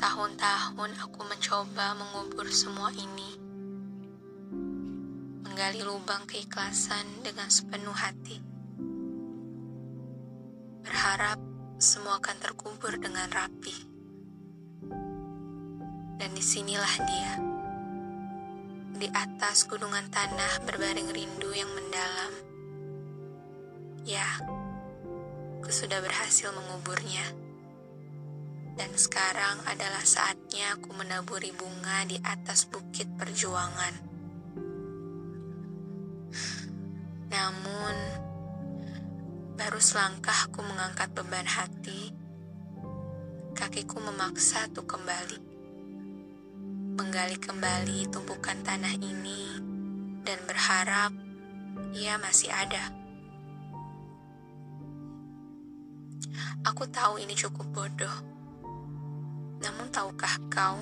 Bertahun-tahun aku mencoba mengubur semua ini. Menggali lubang keikhlasan dengan sepenuh hati. Berharap semua akan terkubur dengan rapi. Dan di sinilah dia. Di atas gunungan tanah berbaring rindu yang mendalam. Ya, aku sudah berhasil menguburnya. Dan sekarang adalah saatnya aku menaburi bunga di atas bukit perjuangan. Namun, baru selangkah aku mengangkat beban hati, kakiku memaksa untuk kembali. Menggali kembali tumpukan tanah ini dan berharap ia masih ada. Aku tahu ini cukup bodoh namun tahukah kau,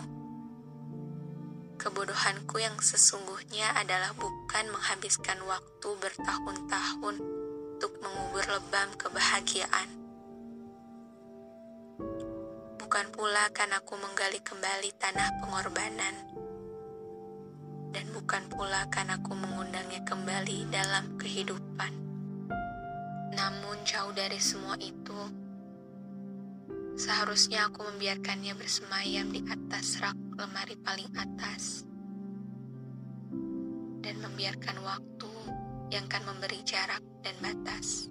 kebodohanku yang sesungguhnya adalah bukan menghabiskan waktu bertahun-tahun untuk mengubur lebam kebahagiaan. Bukan pula kan aku menggali kembali tanah pengorbanan. Dan bukan pula kan aku mengundangnya kembali dalam kehidupan. Namun jauh dari semua itu, Seharusnya aku membiarkannya bersemayam di atas rak lemari paling atas dan membiarkan waktu yang akan memberi jarak dan batas.